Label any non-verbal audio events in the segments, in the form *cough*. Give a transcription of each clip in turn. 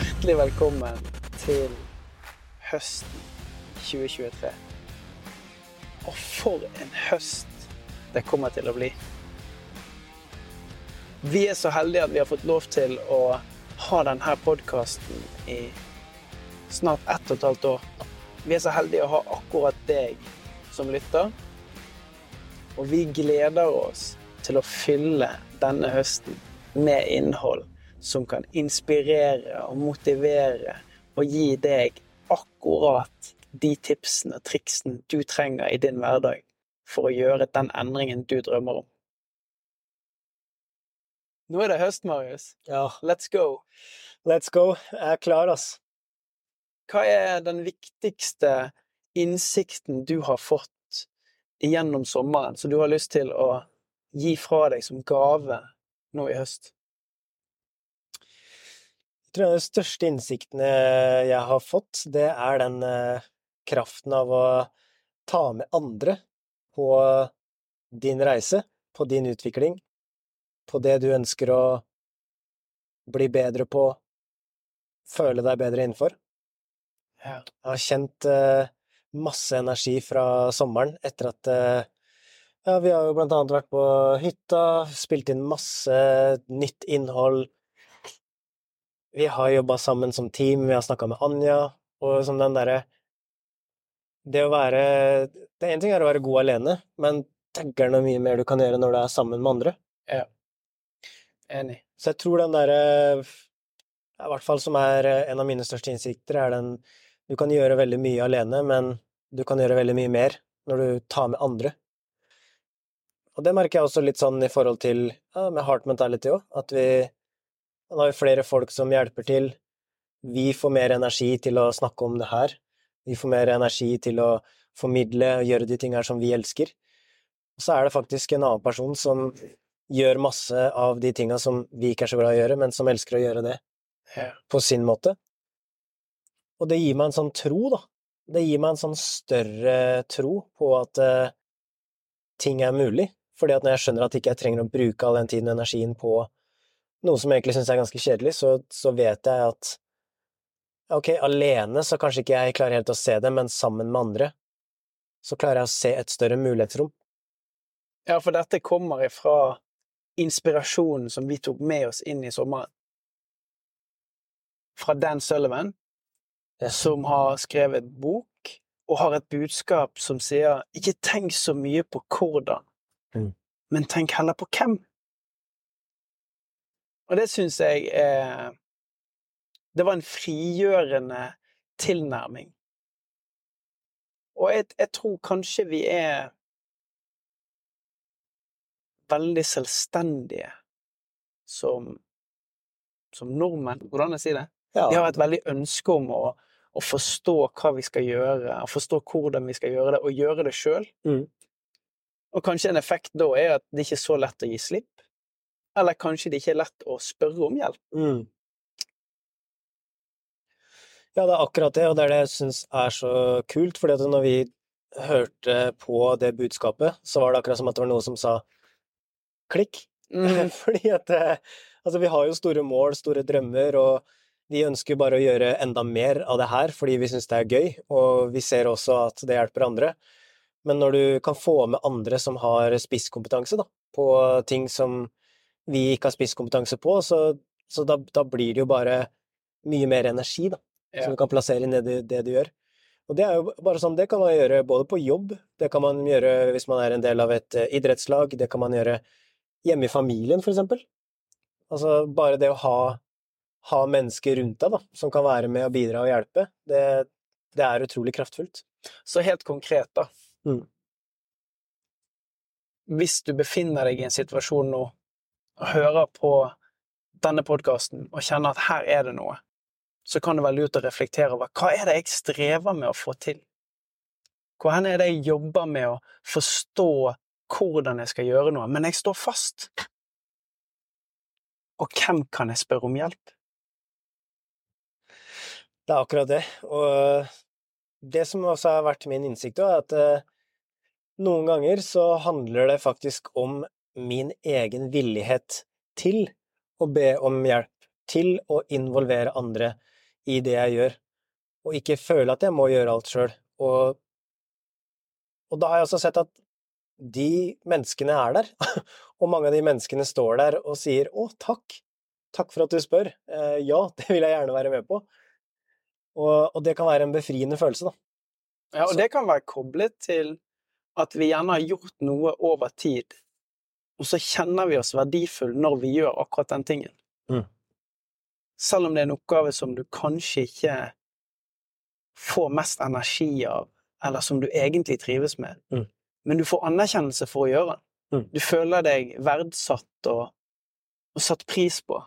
Hjertelig velkommen til høsten 2023. Og for en høst det kommer til å bli. Vi er så heldige at vi har fått lov til å ha denne podkasten i snart ett og et halvt år. Vi er så heldige å ha akkurat deg som lytter. Og vi gleder oss til å fylle denne høsten med innhold som kan inspirere og motivere og gi deg akkurat de tipsene og triksene du trenger i din hverdag for å gjøre den endringen du drømmer om. Nå er det høst, Marius. Ja, Let's go. let's go. Jeg er klar, ass. Hva er den viktigste innsikten du har fått gjennom sommeren, som du har lyst til å gi fra deg som gave nå i høst? Jeg tror en av de største innsiktene jeg har fått, det er den eh, kraften av å ta med andre på din reise, på din utvikling, på det du ønsker å bli bedre på, føle deg bedre innenfor. Ja. Jeg har kjent eh, masse energi fra sommeren etter at eh, Ja, vi har jo blant annet vært på hytta, spilt inn masse nytt innhold. Vi har jobba sammen som team, vi har snakka med Anja, og som den derre Det å være Det ene ting er å være god alene, men tenker noe mye mer du kan gjøre når du er sammen med andre. Ja. Enig. Så jeg tror den derre I hvert fall som er eh, en av mine største innsikter, er den Du kan gjøre veldig mye alene, men du kan gjøre veldig mye mer når du tar med andre. Og det merker jeg også litt sånn i forhold til ja, med heart mentality òg, at vi Nå har vi flere folk som hjelper til. Vi får mer energi til å snakke om det her. Vi får mer energi til å formidle og gjøre de tingene som vi elsker. Og så er det faktisk en annen person som gjør masse av de tingene som vi ikke er så glad i å gjøre, men som elsker å gjøre det på sin måte. Og det gir meg en sånn tro, da. Det gir meg en sånn større tro på at uh, ting er mulig. Fordi at når jeg skjønner at ikke jeg trenger å bruke all den tiden og energien på noe som jeg egentlig syns er ganske kjedelig, så, så vet jeg at ok, alene så kanskje ikke jeg klarer helt å se det, men sammen med andre så klarer jeg å se et større mulighetsrom. Ja, for dette kommer ifra inspirasjonen som vi tok med oss inn i sommeren. Fra Dan Sullivan, Ja. som har skrevet bok og har et budskap som sier ikke tenk så mye på hvordan, Mm. men tenk heller på hvem. Og det syns jeg eh, Det var en frigjørende tilnærming. Og jeg, jeg tror kanskje vi er veldig selvstendige som, som nordmenn. Hvordan jeg sier det? Ja, Vi har et veldig ønske om å, å forstå hva vi skal gjøre, forstå hvordan vi skal gjøre det, og gjøre det sjøl. Mm. Og kanskje en effekt da er at det ikke er så lett å gi slipp. Eller kanskje det ikke er lett å spørre om hjelp. Mm. Ja, det er akkurat det, og det er det jeg syns er så kult, fordi at når vi hørte på det budskapet, så var det akkurat som at det var noe som sa klikk. *laughs* Fordi at eh, altså, vi har jo store mål, store drømmer, og vi ønsker bare å gjøre enda mer av det her fordi vi syns det er gøy, og vi ser også at det hjelper andre. Men når du kan få med andre som har spisskompetanse da, på ting som vi ikke har spisskompetanse på, så, så da, da blir det jo bare mye mer energi, da, Ja. som du kan plassere inn i det, det du gjør. Og det er jo bare sånn, det kan man gjøre både på jobb, det kan man gjøre hvis man er en del av et eh, idrettslag, det kan man gjøre hjemme i familien, for eksempel. Altså, bare det å ha, ha mennesker rundt deg, da, som kan være med og bidra og hjelpe, det, det er utrolig kraftfullt. Så helt konkret, da. Mm. Hvis du befinner deg i en situasjon nå og hører på denne podkasten og kjenner at her er det noe, så kan det være lurt å reflektere over hva er det jeg strever med å få til? Hvor er det jeg jobber med å forstå hvordan jeg skal gjøre noe, men jeg står fast? Og hvem kan jeg spørre om hjelp? Det er akkurat det. Og det som også har vært min innsikt, er at eh, noen ganger så handler det faktisk om min egen villighet til å be om hjelp, til å involvere andre, i det jeg gjør, og ikke føle at jeg må gjøre alt sjøl. Og, og da har jeg også sett at de menneskene er der, *laughs* og mange av de menneskene står der og sier 'Å, takk, takk for at du spør', eh, ja, *laughs* det vil jeg gjerne være med på. Og, og det kan være en befriende følelse, da. Ja, og det kan være koblet til at vi gjerne har gjort noe over tid, og så kjenner vi oss verdifulle når vi gjør akkurat den tingen. Mm. Selv om det er en oppgave som du kanskje ikke får mest energi av, eller som du egentlig trives med, Mm. men du får anerkjennelse for å gjøre den. Mm. Du føler deg verdsatt og, og satt pris på.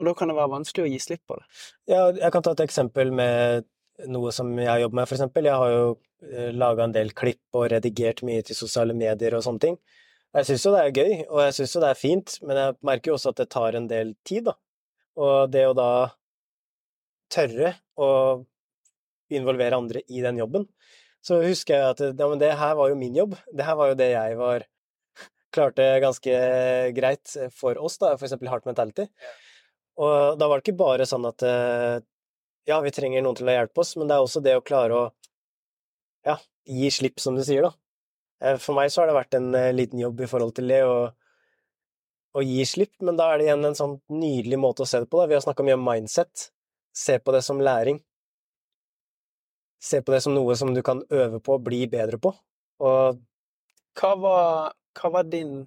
Og da kan det være vanskelig å gi slipp på det. Ja, jeg kan ta et eksempel med noe som jeg jobber med, for eksempel. Jeg har jo laga en del klipp og redigert mye til sosiale medier og sånne ting. Jeg syns jo det er gøy, og jeg syns jo det er fint, men jeg merker jo også at det tar en del tid, da. Og det å da tørre å involvere andre i den jobben, så husker jeg at ja, men det her var jo min jobb. Det her var jo det jeg var klarte ganske greit for oss, da, for eksempel Heart Mentality. Og da var det ikke bare sånn at eh, ja, vi trenger noen til å hjelpe oss, men det er også det å klare å ja, gi slipp, som du sier, da. Eh, For meg så har det vært en eh, liten jobb i forhold til det å, å gi slipp, men da er det igjen en sånn nydelig måte å se det på. Da. Vi har snakka mye om mindset. Se på det som læring. Se på det som noe som du kan øve på, bli bedre på. Og Hva var, hva var din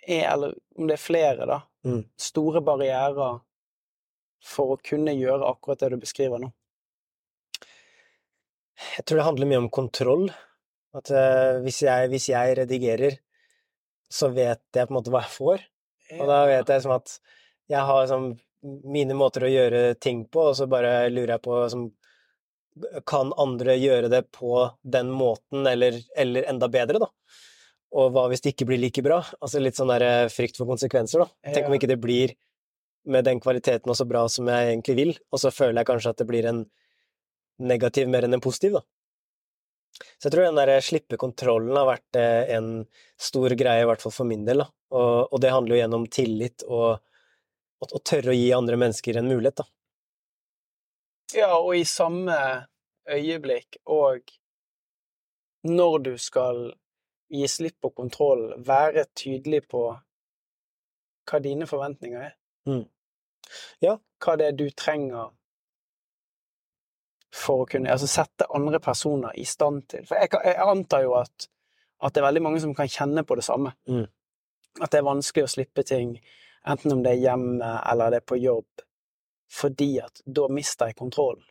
er, Eller om det er flere, da. Mm. Store barrierer for å kunne gjøre akkurat det du beskriver nå. Jeg tror det handler mye om kontroll. At uh, hvis, jeg, hvis jeg redigerer, så vet jeg på en måte hva jeg får. Og da vet jeg som at jeg har sånn mine måter å gjøre ting på, og så bare lurer jeg på som, Kan andre gjøre det på den måten, eller, eller enda bedre, da? Og hva hvis det ikke blir like bra? Altså litt sånn der eh, frykt for konsekvenser, da. Tenk om ikke det blir med den kvaliteten og så bra som jeg egentlig vil, og så føler jeg kanskje at det blir en negativ mer enn en positiv, da. Så jeg tror den der slippe kontrollen har vært eh, en stor greie, i hvert fall for min del. Og, og det handler jo gjennom tillit og å tørre å gi andre mennesker en mulighet, da. Ja, og i samme øyeblikk og når du skal gi slipp på kontroll, være tydelig på hva dine forventninger er. Mm. Ja. Hva det er du trenger for å kunne Altså sette andre personer i stand til For jeg, jeg antar jo at, at det er veldig mange som kan kjenne på det samme. Mm. At det er vanskelig å slippe ting, enten om det er hjemme eller det er på jobb, fordi at da mister jeg kontrollen.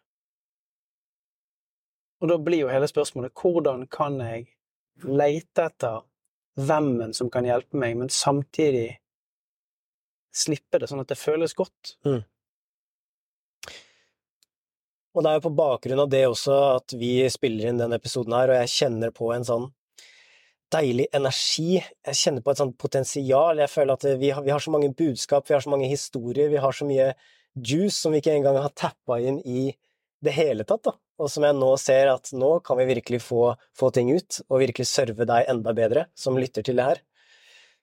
Og da blir jo hele spørsmålet hvordan kan jeg lete etter hvemmen som kan hjelpe meg, men samtidig slippe det sånn at det føles godt? Og det er jo på bakgrunn av det også at vi spiller inn denne episoden her, og jeg kjenner på en sånn deilig energi. Jeg kjenner på et sånt potensial. Jeg føler at vi har, vi har så mange budskap, vi har så mange historier, vi har så mye juice som vi ikke engang har tappa inn i det hele tatt, da. Og som jeg nå ser at nå kan vi virkelig få, få ting ut, og virkelig serve deg enda bedre, som lytter til det her.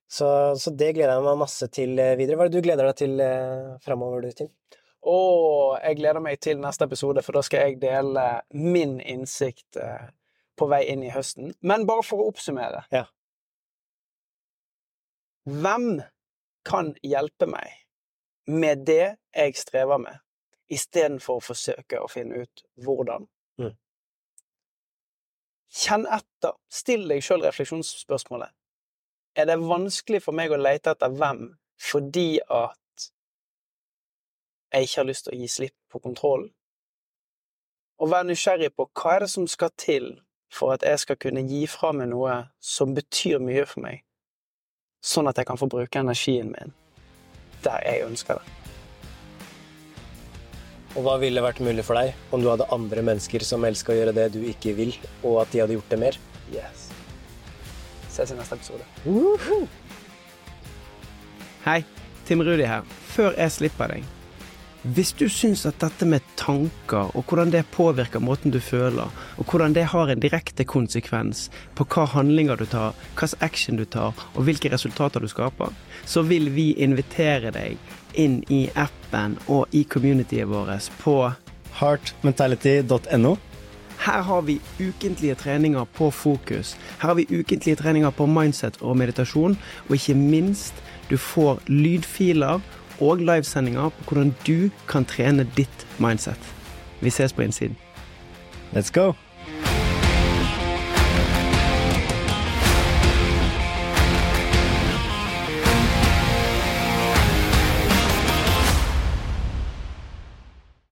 Så, så det gleder jeg meg masse til eh, videre. Hva er det du gleder deg til eh, framover, du, Tim? Og jeg gleder meg til neste episode, for da skal jeg dele min innsikt eh, på vei inn i høsten. Men bare for å oppsummere. Ja. Hvem kan hjelpe meg med det jeg strever med, istedenfor å forsøke å finne ut hvordan? Mm. Kjenn etter. Still deg sjøl refleksjonsspørsmålet. Er det vanskelig for meg å lete etter hvem fordi at jeg ikke har lyst til å gi slipp på kontrollen? Og vær nysgjerrig på hva er det som skal til for at jeg skal kunne gi fra meg noe som betyr mye for meg, sånn at jeg kan få bruke energien min der jeg ønsker det. Og hva ville vært mulig for deg om du hadde andre mennesker som elska å gjøre det du ikke vil, og at de hadde gjort det mer? Yes. Ses i neste episode. Hei, Tim Rudi her. Før jeg slipper deg, Hvis du syns at dette med tanker, og hvordan det påvirker måten du føler, og hvordan det har en direkte konsekvens på hva handlinger du tar, hvilken action du tar, og hvilke resultater du skaper, så vil vi invitere deg inn i appen og i communityet vårt på heartmentality.no. Her har vi ukentlige treninger på fokus. Her har vi ukentlige treninger på mindset og meditasjon, og ikke minst, du får lydfiler og livesendinger på hvordan du kan trene ditt mindset. Vi ses på innsiden. Let's go!